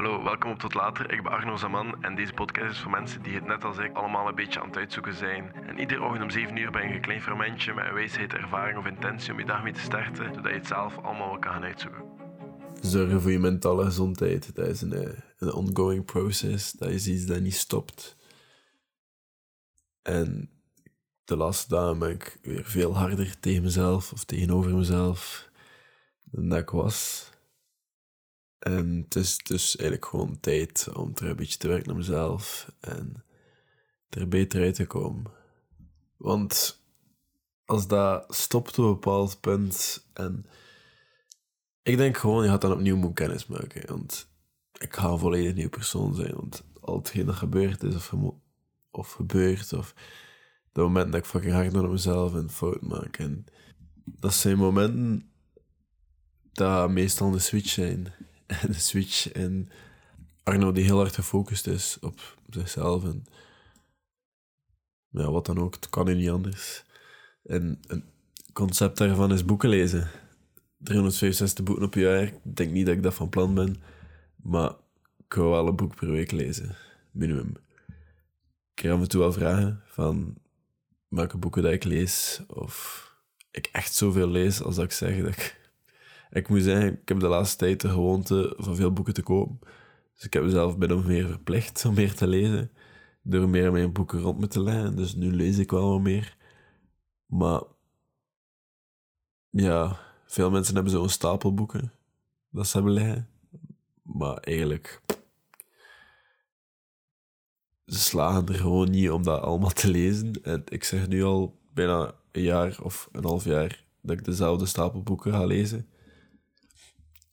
Hallo, welkom op Tot Later. Ik ben Arno Zaman en deze podcast is voor mensen die het net als ik allemaal een beetje aan het uitzoeken zijn. En iedere ochtend om 7 uur ben je een klein fermentje met een wijsheid, ervaring of intentie om je dag mee te starten, zodat je het zelf allemaal wel kan gaan uitzoeken. Zorgen voor je mentale gezondheid, dat is een, eh, een ongoing process. Dat is iets dat niet stopt. En de laatste dagen ben ik weer veel harder tegen mezelf of tegenover mezelf dan dat ik was. En het is dus eigenlijk gewoon tijd om terug een beetje te werken naar mezelf en er beter uit te komen. Want als dat stopt op een bepaald punt en ik denk gewoon, je gaat dan opnieuw moeten kennis maken. Want ik ga een volledig nieuwe persoon zijn. Want al hetgeen dat gebeurd is of, of gebeurt, of de momenten dat ik fucking hard naar mezelf en fout maak. En dat zijn momenten dat meestal de switch zijn. En de switch in Arno die heel hard gefocust is op zichzelf en ja, wat dan ook, het kan niet anders. En een concept daarvan is boeken lezen. 365 boeken op een jaar. Ik denk niet dat ik dat van plan ben, maar ik wil wel een boek per week lezen, minimum. Ik krijg af en toe wel vragen van welke boeken dat ik lees, of ik echt zoveel lees als dat ik zeg dat ik ik moet zeggen, ik heb de laatste tijd de gewoonte van veel boeken te kopen. Dus ik heb mezelf bijna meer verplicht om meer te lezen. Door meer mijn boeken rond me te leggen. Dus nu lees ik wel wat meer. Maar ja, veel mensen hebben zo'n stapel boeken dat ze hebben liggen. Maar eigenlijk, ze slagen er gewoon niet om dat allemaal te lezen. En ik zeg nu al bijna een jaar of een half jaar dat ik dezelfde stapel boeken ga lezen.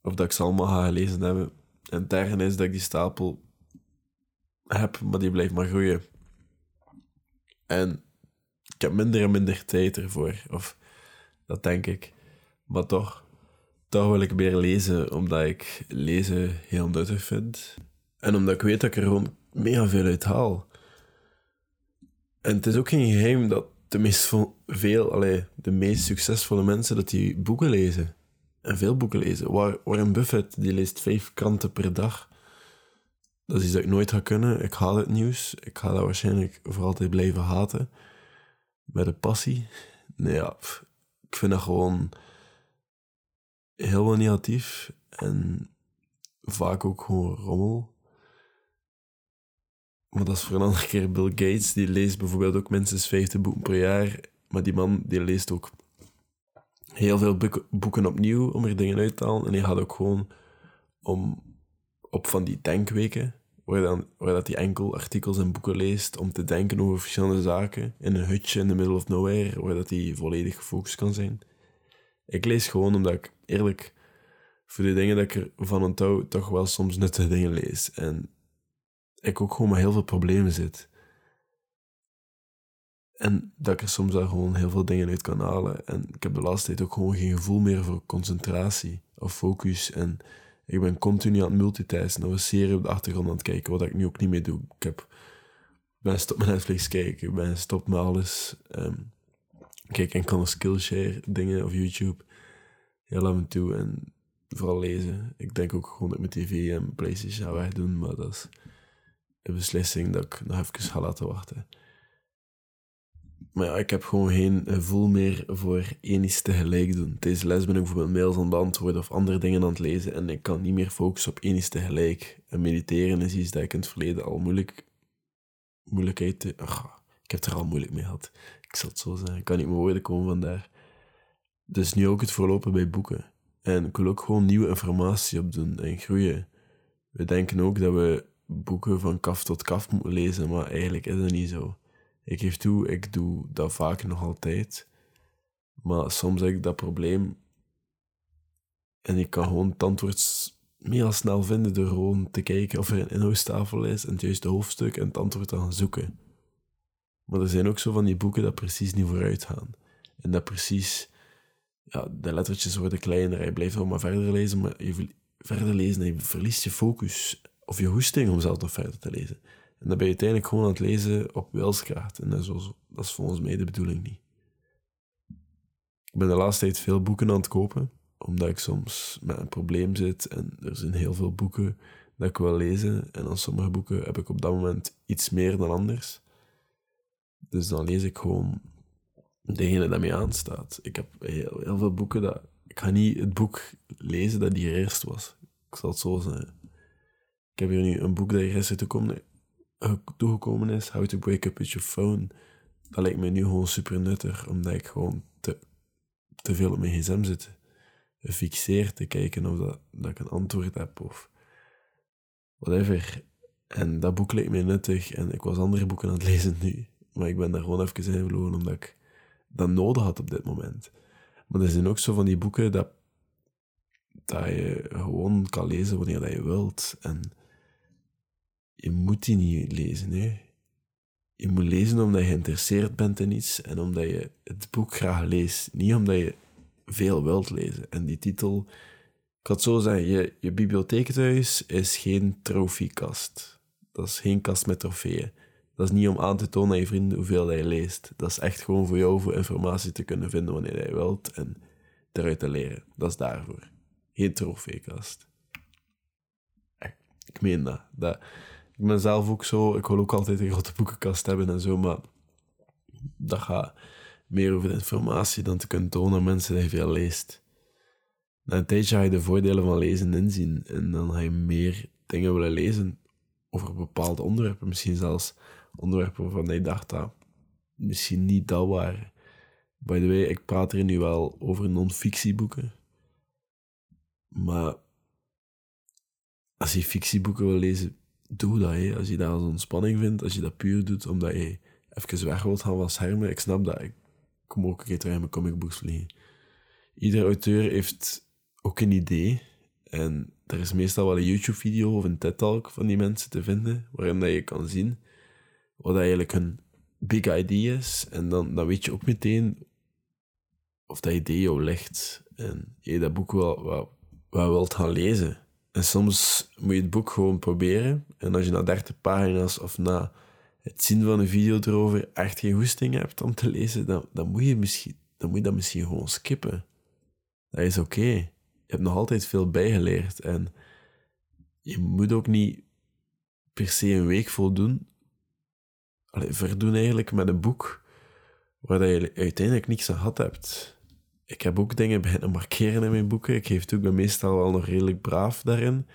Of dat ik ze allemaal ga gelezen hebben. En het is dat ik die stapel heb, maar die blijft maar groeien. En ik heb minder en minder tijd ervoor. Of dat denk ik. Maar toch, toch wil ik meer lezen, omdat ik lezen heel nuttig vind. En omdat ik weet dat ik er gewoon mega veel uit haal. En het is ook geen geheim dat de meest, veel, allee, de meest succesvolle mensen dat die boeken lezen veel boeken lezen. Warren Buffett die leest vijf kranten per dag. Dat is iets dat ik nooit ga kunnen. Ik haal het nieuws. Ik ga dat waarschijnlijk voor altijd blijven haten. Met een passie. Nee, ja, ik vind dat gewoon heel negatief. En vaak ook gewoon rommel. Maar dat is voor een andere keer Bill Gates. Die leest bijvoorbeeld ook minstens 50 boeken per jaar. Maar die man die leest ook heel veel boeken opnieuw om er dingen uit te halen. En hij gaat ook gewoon om, op van die denkweken, waar, dan, waar dat hij enkel artikels en boeken leest om te denken over verschillende zaken. In een hutje in the middle of nowhere, waar dat hij volledig gefocust kan zijn. Ik lees gewoon omdat ik eerlijk voor de dingen dat ik ervan onthoud, toch wel soms nuttige dingen lees. En ik ook gewoon met heel veel problemen zit. En dat ik er soms daar gewoon heel veel dingen uit kan halen. En ik heb de laatste tijd ook gewoon geen gevoel meer voor concentratie of focus. En ik ben continu aan het multitasken of een serie op de achtergrond aan het kijken, wat ik nu ook niet meer doe. Ik heb, ben stop met Netflix kijken, ik ben stop met alles. Um, kijk enkel naar Skillshare dingen of YouTube. Heel af en toe. En vooral lezen. Ik denk ook gewoon dat mijn tv en PlayStation ga wegdoen, maar dat is een beslissing dat ik nog even ga laten wachten. Maar ja, ik heb gewoon geen gevoel meer voor één iets tegelijk doen. Deze les ben ik bijvoorbeeld mails aan het beantwoorden of andere dingen aan het lezen en ik kan niet meer focussen op één iets tegelijk. En mediteren is iets dat ik in het verleden al moeilijk... Moeilijkheid... Te, ik heb er al moeilijk mee gehad. Ik zal het zo zeggen. Ik kan niet meer woorden komen vandaar. Dus nu ook het voorlopen bij boeken. En ik wil ook gewoon nieuwe informatie opdoen en groeien. We denken ook dat we boeken van kaf tot kaf moeten lezen, maar eigenlijk is dat niet zo. Ik geef toe, ik doe dat vaak nog altijd. Maar soms heb ik dat probleem. En ik kan gewoon het antwoord meer snel vinden door gewoon te kijken of er een inhoudstafel is en het juiste hoofdstuk en het antwoord te gaan zoeken. Maar er zijn ook zo van die boeken dat precies niet vooruit gaan. En dat precies, ja, de lettertjes worden kleiner. Je blijft wel maar verder lezen, maar je verder lezen en je verliest je focus of je hoesting om zelf nog verder te lezen. En dan ben je uiteindelijk gewoon aan het lezen op wilskracht. En dat is, dat is volgens mij de bedoeling niet. Ik ben de laatste tijd veel boeken aan het kopen, omdat ik soms met een probleem zit. En er zijn heel veel boeken dat ik wil lezen. En aan sommige boeken heb ik op dat moment iets meer dan anders. Dus dan lees ik gewoon degene dat mij aanstaat. Ik heb heel, heel veel boeken dat... Ik ga niet het boek lezen dat hier eerst was. Ik zal het zo zeggen. Ik heb hier nu een boek dat hier eerst toegekomen is. How to Break Up With Your Phone. Dat lijkt me nu gewoon super nuttig, omdat ik gewoon te, te veel op mijn gsm zit. Gefixeerd te kijken of dat, dat ik een antwoord heb of whatever. En dat boek leek mij nuttig en ik was andere boeken aan het lezen nu. Maar ik ben daar gewoon even in verloren omdat ik dat nodig had op dit moment. Maar er zijn ook zo van die boeken dat, dat je gewoon kan lezen wanneer dat je wilt. En je moet die niet lezen, hè. Je moet lezen omdat je geïnteresseerd bent in iets en omdat je het boek graag leest. Niet omdat je veel wilt lezen. En die titel, ik had zo zeggen, je, je bibliotheek thuis is geen trofiekast. Dat is geen kast met trofeeën. Dat is niet om aan te tonen aan je vrienden hoeveel je leest. Dat is echt gewoon voor jou voor informatie te kunnen vinden wanneer je wilt en eruit te leren. Dat is daarvoor. Geen trofeekast. Ik meen dat. dat. Ik ben zelf ook zo, ik wil ook altijd een grote boekenkast hebben en zo, maar dat gaat meer over informatie dan te kunnen tonen aan mensen je veel leest. Na een tijdje ga je de voordelen van lezen inzien en dan ga je meer dingen willen lezen over bepaalde onderwerpen, misschien zelfs onderwerpen waarvan je dacht dat misschien niet dat waren. By the way, ik praat hier nu wel over non-fictieboeken. Maar als je fictieboeken wil lezen, doe dat. Hè. Als je dat als ontspanning vindt, als je dat puur doet omdat je even weg wilt gaan van schermen, ik snap dat. Ik kom ook een keer terug in mijn comicbooks vliegen. Ieder auteur heeft ook een idee. En er is meestal wel een YouTube-video of een TED-talk van die mensen te vinden, waarin dat je kan zien wat eigenlijk een big idea is. En dan, dan weet je ook meteen of dat idee jou ligt. En je dat boek wel, wel, wel wilt gaan lezen. En soms moet je het boek gewoon proberen. En als je na 30 pagina's of na het zien van een video erover echt geen goesting hebt om te lezen, dan, dan, moet, je misschien, dan moet je dat misschien gewoon skippen. Dat is oké. Je hebt nog altijd veel bijgeleerd. En je moet ook niet per se een week voldoen allee, verdoen eigenlijk met een boek waar je uiteindelijk niks aan gehad hebt. Ik heb ook dingen beginnen markeren in mijn boeken. Ik geef toe, ik ben meestal wel nog redelijk braaf daarin.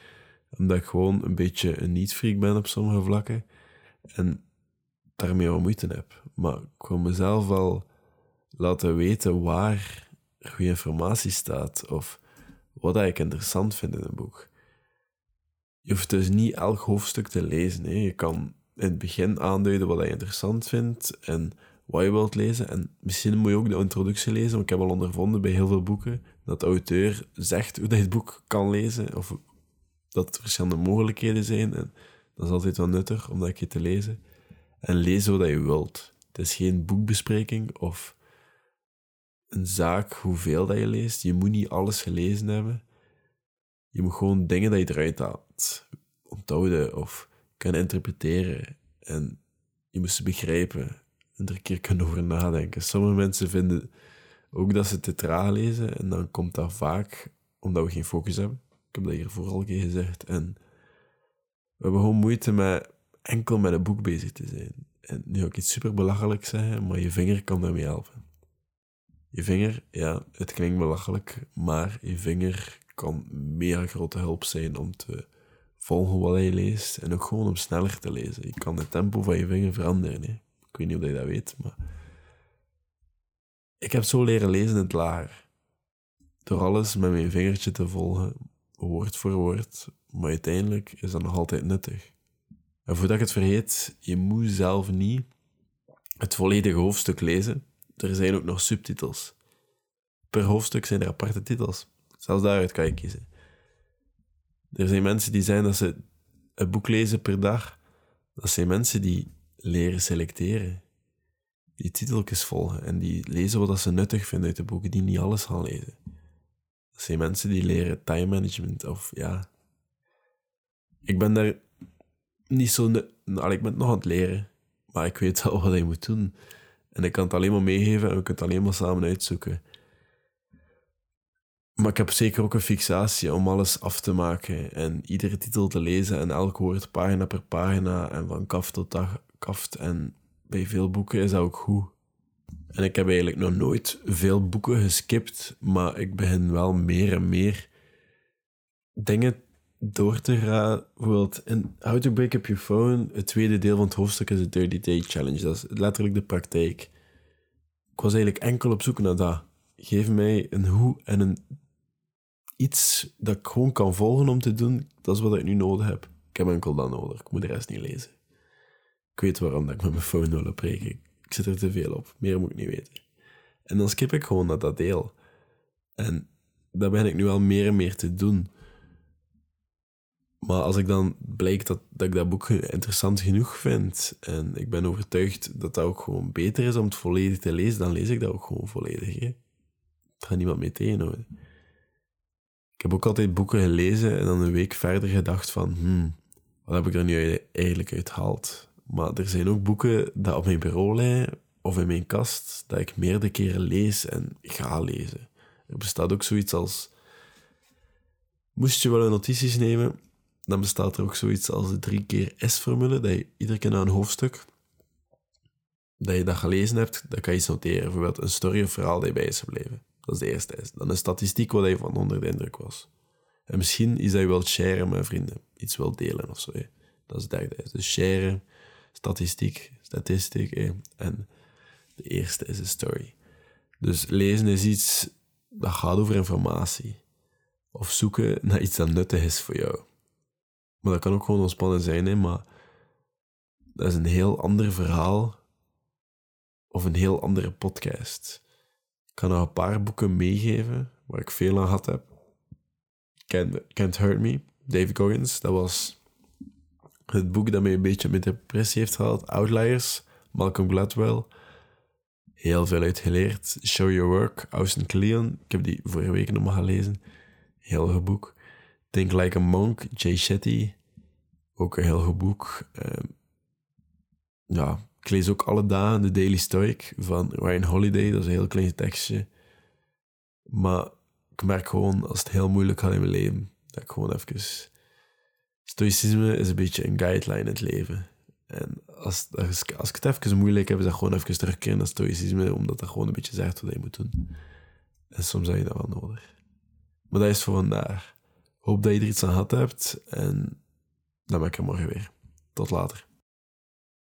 Omdat ik gewoon een beetje een niet-freak ben op sommige vlakken. En daarmee wel moeite heb. Maar ik wil mezelf wel laten weten waar goede informatie staat. Of wat ik interessant vind in een boek. Je hoeft dus niet elk hoofdstuk te lezen. Hè. Je kan in het begin aanduiden wat je interessant vindt en wat je wilt lezen. En misschien moet je ook de introductie lezen, want ik heb al ondervonden bij heel veel boeken dat de auteur zegt hoe je het boek kan lezen, of dat er verschillende mogelijkheden zijn. En dat is altijd wel nuttig om dat je te lezen. En lezen wat je wilt. Het is geen boekbespreking of een zaak hoeveel dat je leest. Je moet niet alles gelezen hebben. Je moet gewoon dingen dat je eruit haalt onthouden of kunnen interpreteren. En je moet ze begrijpen en er een keer kunnen over nadenken. Sommige mensen vinden ook dat ze te traag lezen en dan komt dat vaak omdat we geen focus hebben. Ik heb dat hier vooral al gezegd. En we hebben gewoon moeite met enkel met een boek bezig te zijn. En nu ik iets super belachelijk zeggen, maar je vinger kan daarmee helpen. Je vinger, ja, het klinkt belachelijk, maar je vinger kan mega grote hulp zijn om te volgen wat je leest en ook gewoon om sneller te lezen. Je kan het tempo van je vinger veranderen. Hè. Ik weet niet of je dat weet, maar... Ik heb zo leren lezen in het lager. Door alles met mijn vingertje te volgen, woord voor woord, maar uiteindelijk is dat nog altijd nuttig. En voordat ik het vergeet, je moet zelf niet het volledige hoofdstuk lezen. Er zijn ook nog subtitels. Per hoofdstuk zijn er aparte titels. Zelfs daaruit kan je kiezen. Er zijn mensen die zijn dat ze een boek lezen per dag. Dat zijn mensen die leren selecteren. Die titeltjes volgen en die lezen wat ze nuttig vinden uit de boeken, die niet alles gaan lezen. Dat zijn mensen die leren time management of ja. Ik ben daar niet zo. Nou, ik ben nog aan het leren, maar ik weet wel wat je moet doen. En ik kan het alleen maar meegeven en we kunnen het alleen maar samen uitzoeken. Maar ik heb zeker ook een fixatie om alles af te maken en iedere titel te lezen en elk woord pagina per pagina en van kaft tot En bij veel boeken is dat ook goed. En ik heb eigenlijk nog nooit veel boeken geskipt, maar ik begin wel meer en meer dingen door te gaan. Bijvoorbeeld in How to Break Up Your Phone, het tweede deel van het hoofdstuk is de 30 Day Challenge. Dat is letterlijk de praktijk. Ik was eigenlijk enkel op zoek naar dat. Geef mij een hoe en een iets dat ik gewoon kan volgen om te doen. Dat is wat ik nu nodig heb. Ik heb enkel dat nodig. Ik moet de rest niet lezen. Ik weet waarom dat ik met mijn phone wil opbreken. Ik zit er te veel op. Meer moet ik niet weten. En dan skip ik gewoon naar dat deel. En dat ben ik nu al meer en meer te doen. Maar als ik dan blijkt dat, dat ik dat boek interessant genoeg vind en ik ben overtuigd dat dat ook gewoon beter is om het volledig te lezen, dan lees ik dat ook gewoon volledig. Hè. Gaat niemand mee tegenhouden. Ik heb ook altijd boeken gelezen en dan een week verder gedacht van, hmm, wat heb ik er nu eigenlijk uit gehaald? Maar er zijn ook boeken dat op mijn bureau liggen of in mijn kast, dat ik meerdere keren lees en ga lezen. Er bestaat ook zoiets als, moest je wel een notities nemen, dan bestaat er ook zoiets als de drie keer S-formule, dat je iedere keer na een hoofdstuk dat je dat gelezen hebt, dan kan je iets noteren. Bijvoorbeeld een story of verhaal dat je bij is gebleven. Dat is de eerste S. Dan een statistiek waar je van onder de indruk was. En misschien is dat je wilt sharen met vrienden. Iets wilt delen of zo. Dat is de derde S. Dus sharen, statistiek, statistiek. En de eerste is een story. Dus lezen is iets dat gaat over informatie. Of zoeken naar iets dat nuttig is voor jou. Maar dat kan ook gewoon ontspannen zijn, hè, maar dat is een heel ander verhaal of een heel andere podcast. Ik kan nog een paar boeken meegeven waar ik veel aan gehad heb. Can't, Can't Hurt Me, David Goggins. Dat was het boek dat mij een beetje met depressie heeft gehaald. Outliers, Malcolm Gladwell. Heel veel uitgeleerd. Show Your Work, Austin Kleon. Ik heb die vorige week nog maar gelezen. Heel goed boek. Think Like a Monk, Jay Shetty. Ook een heel goed boek. Ehm, ja, ik lees ook alle dagen de Daily Stoic van Ryan Holiday. Dat is een heel klein tekstje. Maar ik merk gewoon, als het heel moeilijk gaat in mijn leven, dat ik gewoon even... Stoïcisme is een beetje een guideline in het leven. En als, als, ik het even moeilijk heb, is dat gewoon even terugkeren naar stoïcisme, omdat dat gewoon een beetje zegt wat je moet doen. En soms heb je dat wel nodig. Maar dat is voor vandaag. Hoop dat je er iets aan gehad hebt en dan ben ik er morgen weer. Tot later.